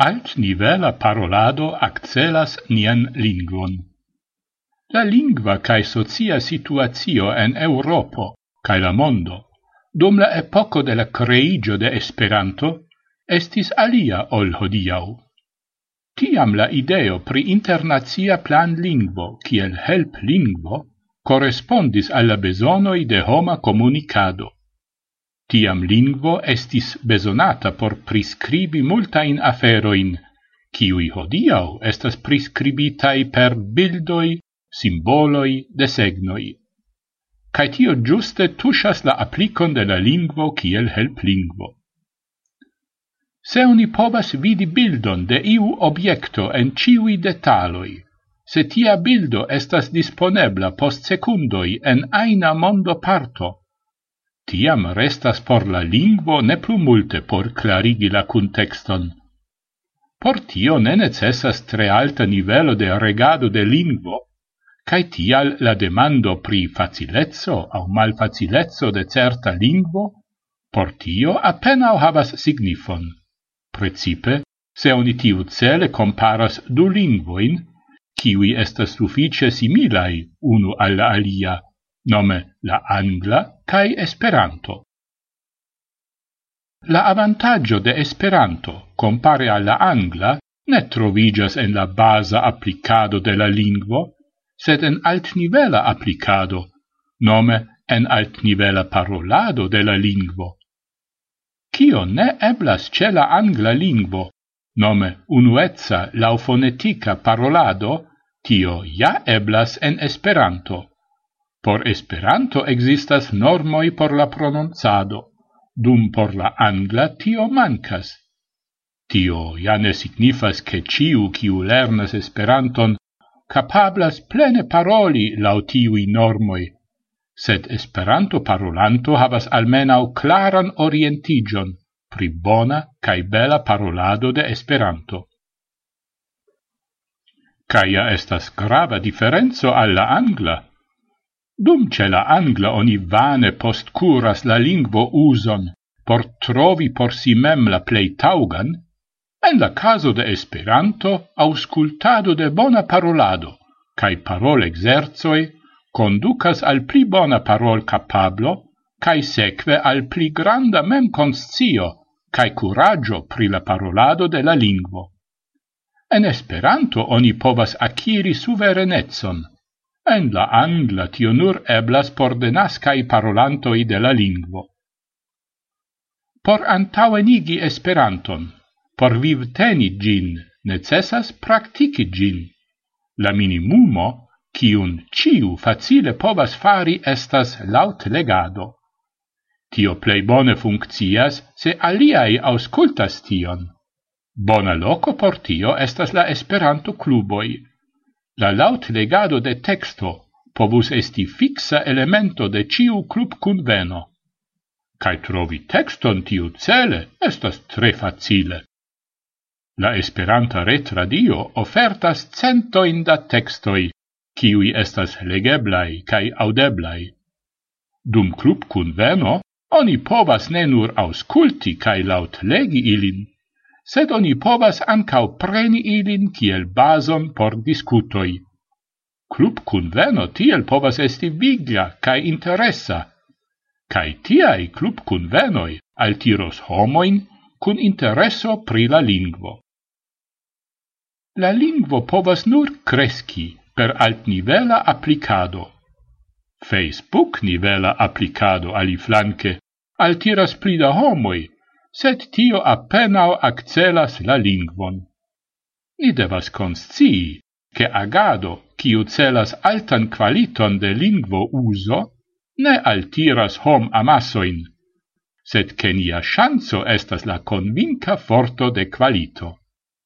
alt-nivela parolado accelas nian lingvon. La lingva cae socia situatio en Europo cae la mondo, dum la epoco de la creigio de Esperanto, estis alia ol hodiau. Tiam la ideo pri internazia plan lingvo kiel help lingvo correspondis alla besonoi de homa comunicado. Tiam lingvo estis besonata por priscribi multain aferoin, kiui hodiau estas prescribitai per bildoi, simboloi, desegnoi. Cai tio giuste tushas la applicon de la lingvo kiel helplingvo. Se oni povas vidi bildon de iu objekto en ciui detaloi, se tia bildo estas disponebla post secundoi en aina mondo parto, tiam restas por la lingvo ne plu multe por clarigi la contexton. Por tio ne necessas tre alta nivelo de regado de lingvo, cae tial la demando pri facilezzo au malfacilezzo de certa lingvo, por tio appenao havas signifon. Precipe, se oni tiu cele comparas du lingvoin, kiwi estas suffice similai unu alla alia, nome la angla cae Esperanto. La avantaggio de Esperanto compare alla Angla ne trovigas en la basa applicado de la lingvo, sed en altnivela applicado, nome en altnivela parolado de la lingvo. Cio ne eblas ce la angla lingvo, nome unuezza laufonetica parolado, tio ja eblas en Esperanto. Por Esperanto existas normoi por la prononcado, dum por la angla tio mancas. Tio ja ne signifas che ciu kiu lernas Esperanton capablas plene paroli lau tiui normoi, sed Esperanto parolanto havas almenau claran orientigion pri bona cae bela parolado de Esperanto. Caia estas grava differenzo alla angla, Dum ce la angla oni vane postcuras la lingvo uson por trovi por si mem la plei taugan, en la caso de Esperanto auscultado de bona parolado cae parol exerzoi conducas al pli bona parol capablo cae seque al pli granda mem conscio cae curaggio pri la parolado de la lingvo. En Esperanto oni povas aciri suverenetson, En la angla tio nur eblas por denascai parolantoi de la lingvo. Por antauenigi Esperanton, por vivteni gin, necessas practici gin. La minimumo, kiun ciu facile povas fari, estas laut legado. Tio plei bone funccias se aliai auscultas tion. Bona loco por tio estas la Esperanto-cluboi La laut legado de texto povus esti fixa elemento de ciu club conveno. Cai trovi texton tiu cele estas tre facile. La Esperanta retradio ofertas centoin da textoi, kiui estas legeblai cae audeblai. Dum club conveno, oni povas ne nur ausculti cae laut legi ilin, sed oni povas ancau preni ilin kiel bazon por discutoi. Club conveno tiel povas esti vigla cae interessa, cae tiai club convenoi altiros homoin cun interesso pri la lingvo. La lingvo povas nur cresci per altnivela applicado. Facebook nivela applicado ali flanque altiras pli da homoi, sed tio appenao accelas la lingvon. Ni devas conscii che agado quiu celas altan qualiton de lingvo uso ne altiras hom amassoin, sed che nia shanzo estas la convinca forto de qualito.